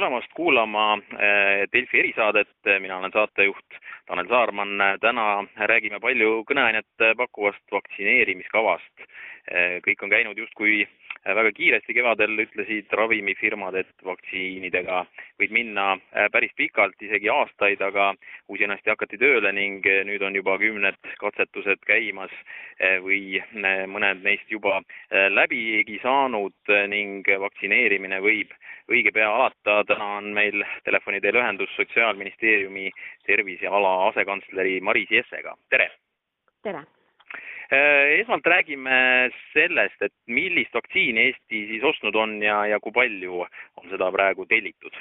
tulemast kuulama eh, Delfi erisaadet, mina olen saatejuht Tanel Saarman, täna räägime palju kõneainet pakkuvast vaktsineerimiskavast. Eh, kõik on käinud justkui väga kiiresti, kevadel ütlesid ravimifirmad, et vaktsiinidega võib minna päris pikalt, isegi aastaid, aga usinasti hakati tööle ning nüüd on juba kümned katsetused käimas või mõned neist juba läbigi saanud ning vaktsineerimine võib õige pea alata, täna on meil telefoni teel ühendus Sotsiaalministeeriumi terviseala asekantsleri Maris Jessega, tere! tere! Äh, esmalt räägime sellest, et millist vaktsiini Eesti siis ostnud on ja, ja kui palju on seda praegu tellitud?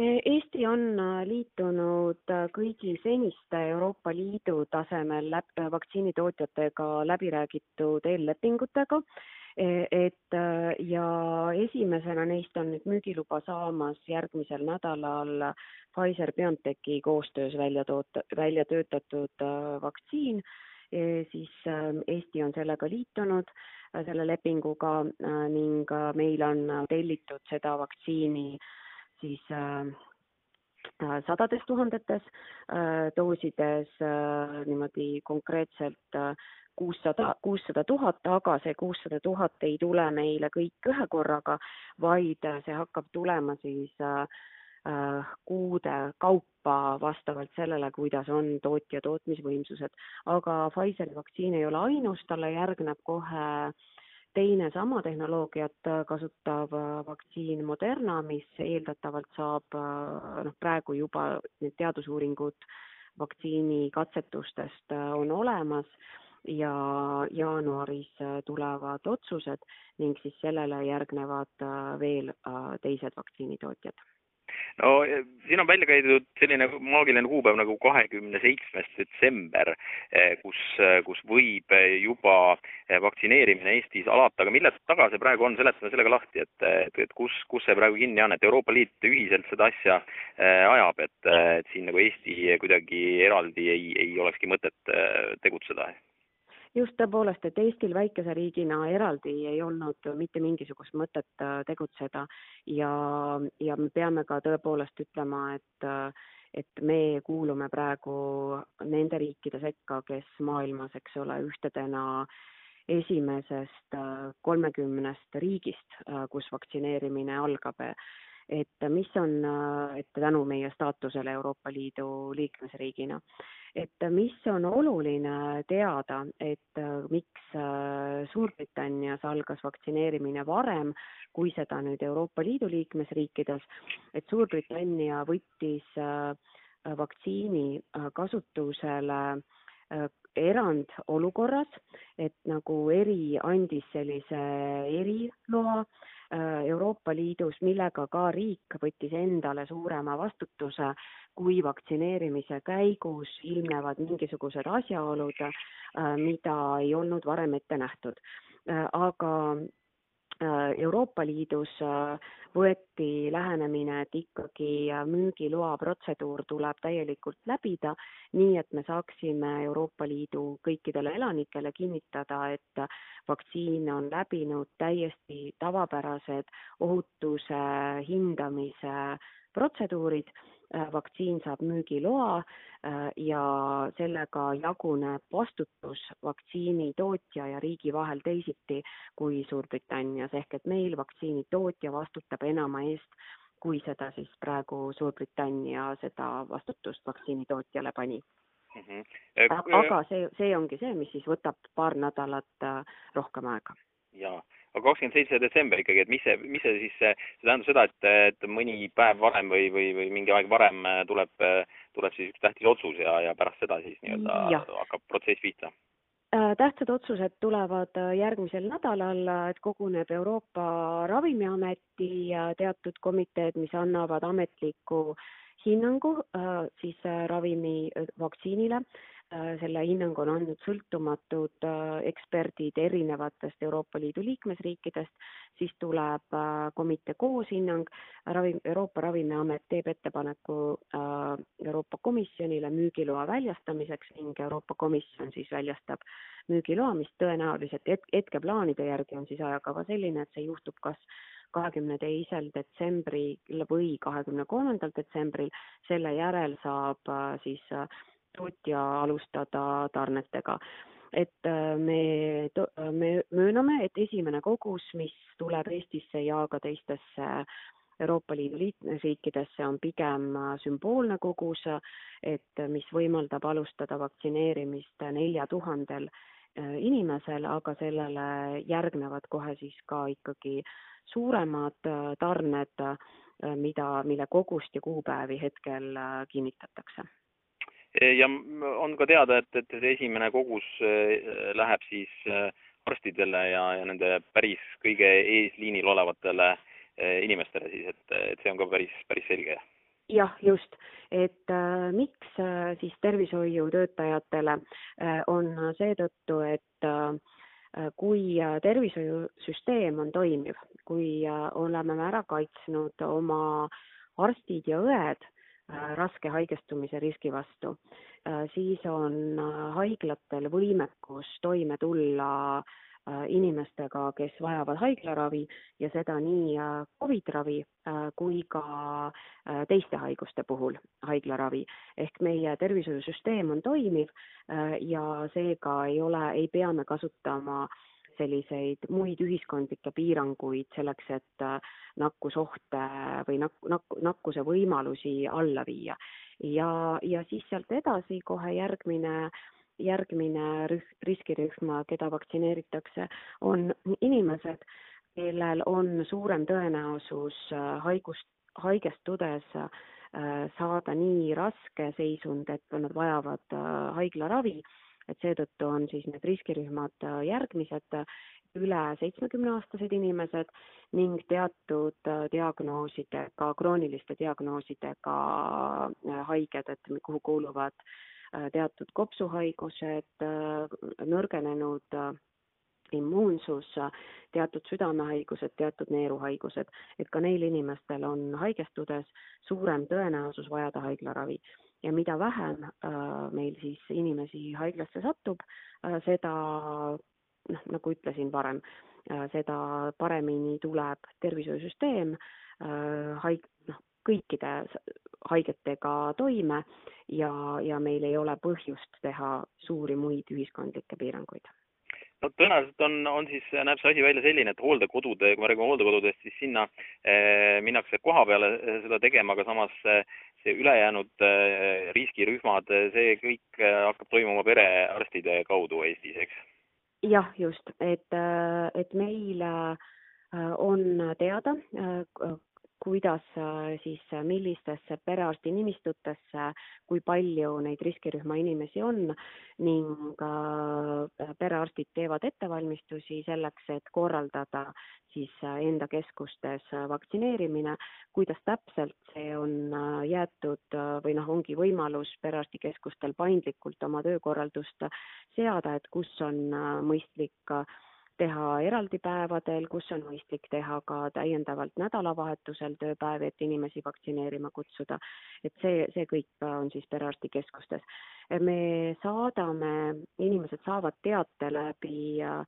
Eesti on liitunud kõigi seniste Euroopa Liidu tasemel läb, vaktsiinitootjatega läbi räägitud eellepingutega E, et äh, ja esimesena neist on nüüd müügiluba saamas järgmisel nädalal Pfizer-BioNTechi koostöös välja toota, välja töötatud äh, vaktsiin, e, siis ähm, Eesti on sellega liitunud, äh, selle lepinguga ning meil on tellitud seda vaktsiini siis sadades tuhandetes doosides niimoodi konkreetselt kuussada, kuussada tuhat, aga see kuussada tuhat ei tule meile kõik ühe korraga, vaid see hakkab tulema siis äh, äh, kuude kaupa vastavalt sellele, kuidas on tootja tootmisvõimsused. aga Pfizeri vaktsiin ei ole ainus, talle järgneb kohe teine sama tehnoloogiat kasutav vaktsiin Moderna, mis eeldatavalt saab, noh praegu juba need teadusuuringud vaktsiini katsetustest on olemas ja jaanuaris äh, tulevad otsused ning siis sellele järgnevad äh, veel äh, teised vaktsiinitootjad no siin on välja käidud selline maagiline kuupäev nagu kahekümne seitsmes detsember, kus, kus võib juba vaktsineerimine Eestis alata, aga mille taga see praegu on, seletame sellega lahti, et, et, et kus, kus see praegu kinni on, et Euroopa Liit ühiselt seda asja ajab, et, et siin nagu Eesti kuidagi eraldi ei, ei olekski mõtet tegutseda? Just tõepoolest, et Eestil väikese riigina eraldi ei olnud mitte mingisugust mõtet äh, tegutseda. Ja, ja me peame ka tõepoolest ütlema, et et me kuulume praegu nende riikide sekka, kes maailmas, eks ole, ühtedena esimesest äh, kolmekümnest riigist, äh, kus vaktsineerimine algab. Et mis on, et tänu meie staatusele Euroopa Liidu liikmesriigina, et mis on oluline teada, et miks Suurbritannias algas vaktsineerimine varem kui seda nüüd Euroopa Liidu liikmesriikides, et Suurbritannia võttis vaktsiini kasutusele erandolukorras, et nagu eri, andis sellise eriloa Äh, Euroopa Liidus, millega ka riik võttis endale suurema vastutuse, kui vaktsineerimise käigus ilmnevad mingisugused asjaolud, äh, mida ei olnud varem ette nähtud. Äh, aga Euroopa Liidus võeti lähenemine, et ikkagi müügiloa protseduur tuleb täielikult läbida, nii et me saaksime Euroopa Liidu kõikidele elanikele kinnitada, et vaktsiin on läbinud täiesti tavapärased ohutuse hindamise protseduurid, vaktsiin saab müügiloa ja sellega jaguneb vastutus vaktsiini tootja ja riigi vahel teisiti kui Suurbritannias, ehk et meil vaktsiini tootja vastutab enama eest, kui seda siis praegu Suurbritannia seda vastutust vaktsiinitootjale pani mm. -hmm. aga see, see ongi see, mis siis võtab paar nädalat rohkem aega. jaa aga kakskümmend seitse detsember ikkagi, et mis see, mis see siis, see tähendab seda, et, et mõni päev varem või, või, või mingi aeg varem tuleb, tuleb siis üks tähtis otsus ja, ja pärast seda siis nii-öelda hakkab protsess pihta? Äh, tähtsad otsused tulevad äh, järgmisel nädalal, et koguneb Euroopa Ravimiameti teatud komiteed, mis annavad ametliku hinnangu äh, siis ravimi vaktsiinile Äh, selle hinnangu on andnud sõltumatud äh, eksperdid erinevatest Euroopa Liidu liikmesriikidest, siis tuleb äh, komitee kooshinnang, ravi, Euroopa Ravimiamet teeb ettepaneku Euroopa Komisjonile müügiloa väljastamiseks ning Euroopa Komisjon siis väljastab müügiloa, mis tõenäoliselt het-, hetkeplaanide järgi on siis ajakava selline, et see juhtub kas kahekümne teisel detsembril või kahekümne kolmandal detsembril, selle järel saab siis tootja alustada tarnetega. Et me, me mööname, et esimene kogus, mis tuleb Eestisse ja ka teistesse Euroopa Liidu liikmesriikidesse, on pigem sümboolne kogus, et mis võimaldab alustada vaktsineerimist nelja tuhandel inimesel, aga sellele järgnevad kohe siis ka ikkagi suuremad tarned, mida, mille kogust ja kuupäevi hetkel kinnitatakse ja on ka teada, et, et see esimene kogus läheb siis arstidele ja, ja nende päris kõige eesliinil olevatele inimestele siis, et, et see on ka päris, päris selge. Jah, just, et äh, miks äh, siis tervishoiutöötajatele äh, on seetõttu, et äh, kui tervishoiusüsteem on toimiv, kui oleme me ära kaitsnud oma arstid ja õed raske haigestumise riski vastu, siis on haiglatel võimekus toime tulla äh, Äh, inimestega, kes vajavad haiglaravi ja seda nii äh, Covid ravi äh, kui ka teiste haiguste puhul haiglaravi. ehk meie tervishoiusüsteem on toimiv ja seega ei ole, ei pea me kasutama selliseid muid ühiskondlikke piiranguid selleks, et nakkusohte või nak-, nak-, nakkuse võimalusi alla viia. ja, ja siis sealt edasi kohe järgmine äh, järgmine rühm, riskirühm, keda vaktsineeritakse, on inimesed, kellel on suurem tõenäosus äh, haigust, haigestudes äh, saada nii raske seisund, et nad vajavad äh, haiglaravi, et seetõttu on siis need riskirühmad järgmised, üle seitsmekümneaastased inimesed ning teatud diagnoosidega, krooniliste diagnoosidega haiged, et kuhu kuuluvad äh, Äh, teatud kopsuhaigused, äh, nõrgenenud äh, immuunsus, teatud südamehaigused, teatud neeruhaigused, et ka neil inimestel on haigestudes suurem tõenäosus vajada haiglaravi. Ja mida vähem meil siis inimesi haiglasse satub, seda noh, nagu ütlesin varem, seda paremini tuleb tervishoiusüsteem haig-, noh, kõikide haigetega toime ja, ja meil ei ole põhjust teha suuri muid ühiskondlikke piiranguid. No tõenäoliselt on, on siis, näeb see asi välja selline, et hooldekodude, kui me räägime hooldekodudest, siis sinna eh, minnakse koha peale seda tegema, aga samas eh, see ülejäänud eh, riskirühmad, see kõik eh, hakkab toimuma perearstide kaudu Eestis, eks? jah, just, et, et meil on teada, kuidas äh, siis, äh, millistesse perearstinimistutesse, kui palju neid riskirühma inimesi on ning äh, perearstid teevad ettevalmistusi selleks, et korraldada siis enda keskustes vaktsineerimine. kuidas täpselt see on jäetud või noh, ongi võimalus perearstikeskustel paindlikult oma töökorraldust seada, et kus on mõistlik teha eraldi päevadel, kus on mõistlik teha ka täiendavalt nädalavahetusel tööpäevi, et inimesi vaktsineerima kutsuda. et see, see kõik on siis perearstikeskustes. me saadame, inimesed saavad teate läbi äh,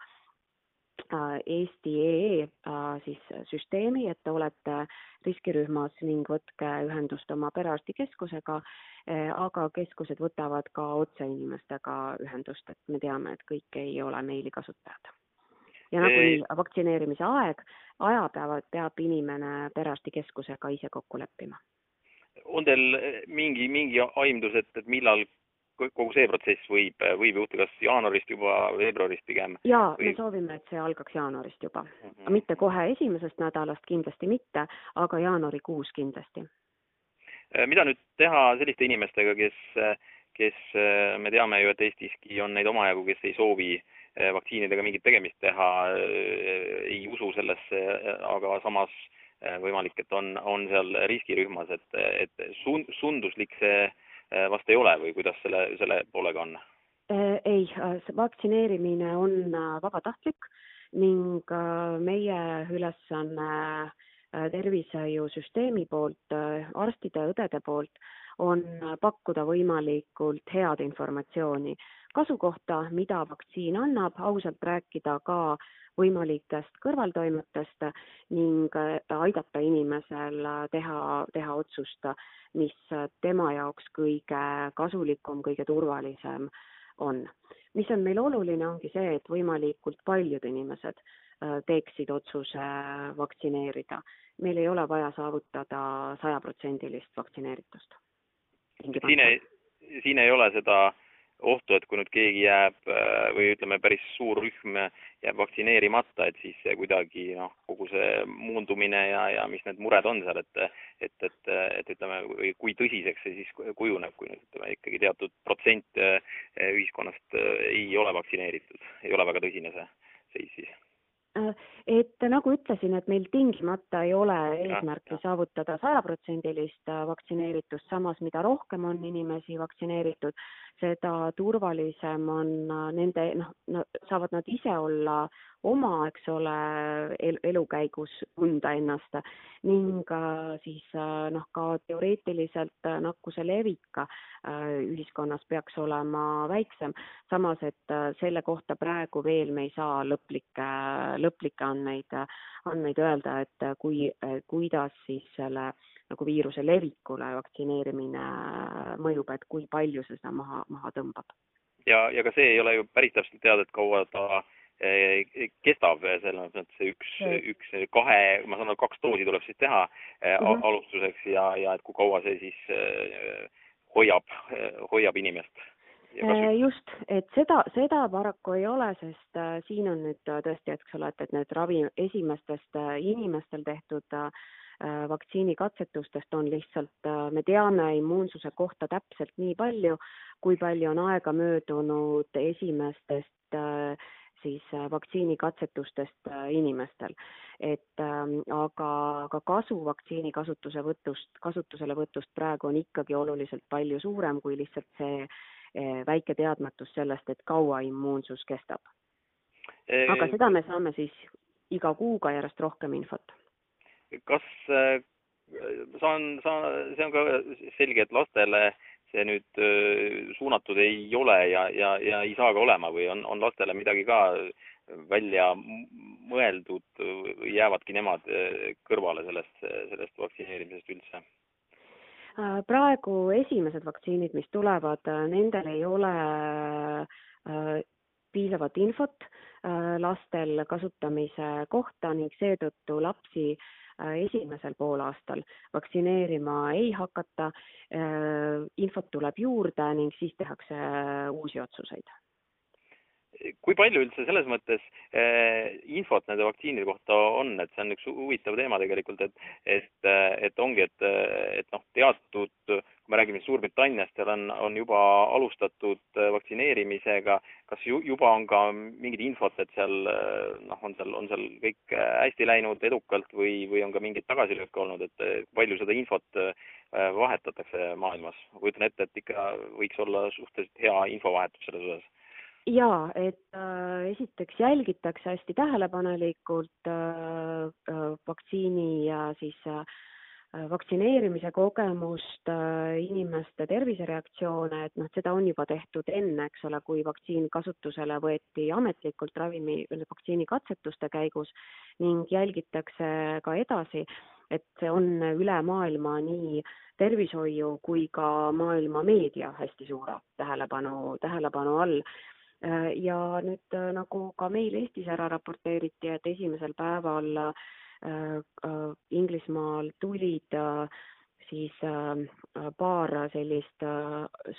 Eesti.ee äh, siis süsteemi, et te olete riskirühmas ning võtke ühendust oma perearstikeskusega, äh, aga keskused võtavad ka otse inimestega ühendust, et me teame, et kõik ei ole meilikasutajad ja nagunii vaktsineerimise aeg, aja peavad, peab inimene perearstikeskusega ise kokku leppima. on teil eh, mingi, mingi aimdus, et, et millal kogu see protsess võib, võib juhtuda, kas jaanuarist juba, veebruarist pigem? jaa või..., me soovime, et see algaks jaanuarist juba mm. -hmm. mitte kohe esimesest nädalast, kindlasti mitte, aga jaanuarikuus kindlasti. Eh, mida nüüd teha selliste inimestega, kes, kes eh, me teame ju, et Eestiski on neid omajagu, kes ei soovi äh, Eh, vaktsiinidega mingit tegemist teha, eh, ei usu sellesse, aga samas eh, võimalik, et on, on seal riskirühmas, et, et sun-, sunduslik see vast ei ole või kuidas selle, selle poolega on? ei, vaktsineerimine on vabatahtlik ning meie ülesanne tervishoiusüsteemi poolt, arstide, õdede poolt on pakkuda võimalikult head informatsiooni kasu kohta, mida vaktsiin annab, ausalt rääkida ka võimalikest kõrvaltoimetest ning aidata inimesel teha, teha otsust, mis tema jaoks kõige kasulikum, kõige turvalisem on. mis on meil oluline, ongi see, et võimalikult paljud inimesed Äh, teeksid otsuse vaktsineerida. meil ei ole vaja saavutada sajaprotsendilist vaktsineeritust. siin ei, siin ei ole seda ohtu, et kui nüüd keegi jääb äh, või ütleme, päris suur rühm jääb vaktsineerimata, et siis see kuidagi noh, kogu see muundumine ja, ja mis need mured on seal, et et, et, et ütleme, kui tõsiseks see siis kujuneb, kui nüüd ütleme ikkagi teatud protsent äh, ühiskonnast ei ole vaktsineeritud, ei ole väga tõsine see seis siis. Äh, et nagu ütlesin, et meil tingimata ei ole eesmärki saavutada sajaprotsendilist äh, vaktsineeritust, samas mida rohkem on inimesi vaktsineeritud, seda turvalisem on äh, nende, noh no,, saavad nad ise olla oma, eks ole el, elukäigus tunda ennast ning siis noh, ka teoreetiliselt nakkuse levik ühiskonnas peaks olema väiksem. samas, et selle kohta praegu veel me ei saa lõplikke, lõplikke andmeid, andmeid öelda, et kui, kuidas siis selle nagu viiruse levikule vaktsineerimine mõjub, et kui palju see seda maha, maha tõmbab. ja, ja ka see ei ole ju päris täpselt teada, et kaua ta kestab selles mõttes üks, üks, kahe, ma saan aru, kaks doosi tuleb siis teha mm -hmm. alustuseks ja, ja et kui kaua see siis hoiab, hoiab inimest? Just, et seda, seda paraku ei ole, sest äh, siin on nüüd tõesti, eks ole, et, et need ravi esimestest äh, inimestel tehtud äh, vaktsiinikatsetustest on lihtsalt, me teame immuunsuse kohta täpselt nii palju, kui palju on aega möödunud esimestest äh, siis äh, vaktsiinikatsetustest äh, inimestel. et ähm, aga, aga kasu vaktsiini kasutusevõtust, kasutuselevõtust praegu on ikkagi oluliselt palju suurem kui lihtsalt see äh, väike teadmatus sellest, et kaua immuunsus kestab. aga seda me saame siis iga kuuga järjest rohkem infot. kas saan, saan, see on ka selge, et lastele see nüüd suunatud ei ole ja, ja, ja ei saa ka olema või on, on lastele midagi ka välja mõeldud või jäävadki nemad kõrvale sellest, sellest vaktsineerimisest üldse? Äh, praegu esimesed vaktsiinid, mis tulevad, äh, nendel ei ole äh, piisavat infot lastel kasutamise kohta ning seetõttu lapsi esimesel poolaastal vaktsineerima ei hakata, infot tuleb juurde ning siis tehakse uusi otsuseid kui palju üldse selles mõttes eh, infot nende vaktsiinide kohta on, et see on üks huvitav teema tegelikult, et, et, et ongi, et, et noh, teatud, kui me räägime Suurbritanniast, seal on, on juba alustatud vaktsineerimisega, kas ju, juba on ka mingit infot, et seal noh, on seal, on seal kõik hästi läinud edukalt või, või on ka mingeid tagasilööke olnud, et palju seda infot vahetatakse maailmas? ma kujutan ette, et ikka võiks olla suhteliselt hea infovahetus selles osas jaa, et äh, esiteks jälgitakse hästi tähelepanelikult äh, äh, vaktsiini ja siis äh, vaktsineerimise kogemust äh,, inimeste tervisereaktsioone, et noh, seda on juba tehtud enne, eks ole, kui vaktsiin kasutusele võeti ametlikult ravimi, vaktsiini katsetuste käigus ning jälgitakse ka edasi, et see on üle maailma nii tervishoiu kui ka maailma meedia hästi suure tähelepanu, tähelepanu all. Äh, ja nüüd äh, nagu ka meil Eestis ära raporteeriti, et esimesel päeval äh, Inglismaal tulid siis paar sellist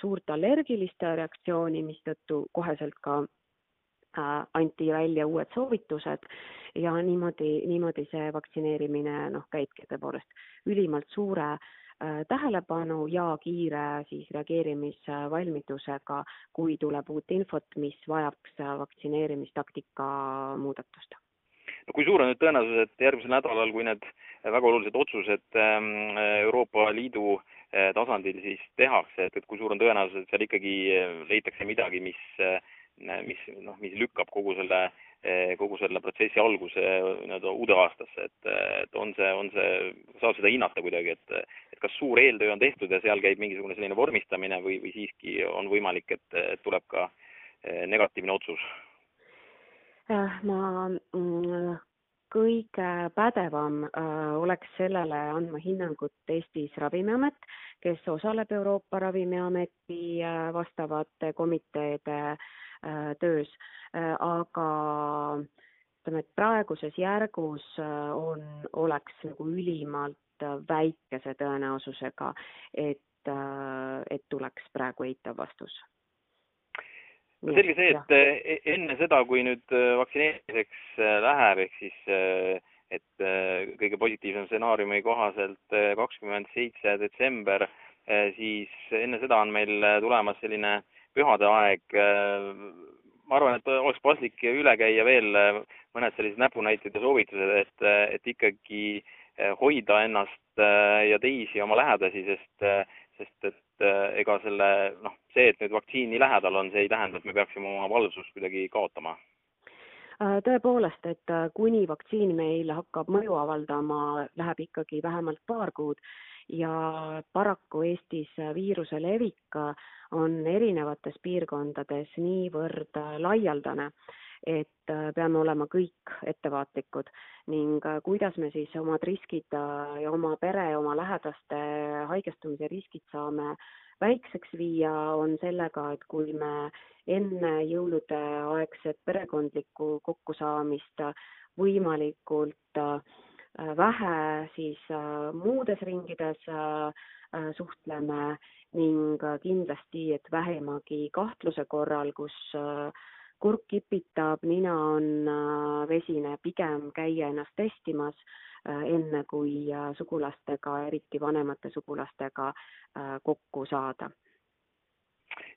suurt allergilist reaktsiooni, mistõttu koheselt ka anti välja uued soovitused ja niimoodi, niimoodi see vaktsineerimine noh, käibki tõepoolest ülimalt suure Äh, tähelepanu ja kiire siis reageerimisvalmidusega, kui tuleb uut infot, mis vajaks vaktsineerimistaktika muudatust. no kui suur on nüüd tõenäosus, et järgmisel nädalal, kui need väga olulised otsused ähm, Euroopa Liidu äh, tasandil siis tehakse, et, et kui suur on tõenäosus, et seal ikkagi leitakse midagi, mis, äh, mis noh, mis lükkab kogu selle äh, kogu selle protsessi alguse nii-öelda uude aastasse, et, et on see, on see, saab seda hinnata kuidagi, et et kas suur eeltöö on tehtud ja seal käib mingisugune selline vormistamine või, või siiski on võimalik, et, tuleb ka negatiivne otsus? ma mm, kõige pädevam oleks sellele andma hinnangut Eestis Ravimiamet, kes osaleb Euroopa Ravimiameti vastavate komiteede töös, aga ütleme, et praeguses järgus on, oleks nagu ülimalt väikese tõenäosusega, et, et tuleks praegu eitav vastus no selge see, et e-, enne seda, kui nüüd äh, vaktsineerimiseks äh, läheb, ehk siis äh, et kõige positiivsem stsenaariumi kohaselt kakskümmend seitse detsember, siis enne seda on meil tulemas selline pühade aeg. ma arvan, et oleks paslik üle käia veel mõned sellised näpunäited ja soovitused, et, et ikkagi hoida ennast ja teisi oma lähedasi, sest, sest et Eh, ega selle noh, see, et nüüd vaktsiin nii lähedal on, see ei tähenda, et me peaksime oma valvsust kuidagi kaotama. Äh, tõepoolest, et äh, kuni vaktsiin meil hakkab mõju avaldama, läheb ikkagi vähemalt paar kuud. Ja paraku Eestis viiruse levik on erinevates piirkondades niivõrd laialdane, et äh, peame olema kõik ettevaatlikud ning äh, kuidas me siis omad riskid äh, ja oma pere ja oma lähedaste haigestumise riskid saame väikseks viia, on sellega, et kui me enne jõulude aegset perekondlikku kokkusaamist võimalikult vähe siis muudes ringides suhtleme ning kindlasti, et vähimagi kahtluse korral, kus kurk kipitab, nina on äh, vesine, pigem käia ennast testimas, äh, enne kui äh, sugulastega, eriti vanemate sugulastega kokku saada.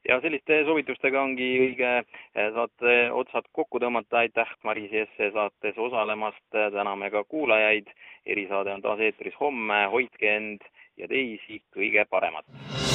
Ja selliste soovitustega ongi õige saate otsad kokku tõmmata, aitäh Maris Jesse saates osalemast, täname ka kuulajaid, erisaade on taas eetris homme, hoidke end ja teisi kõige paremat!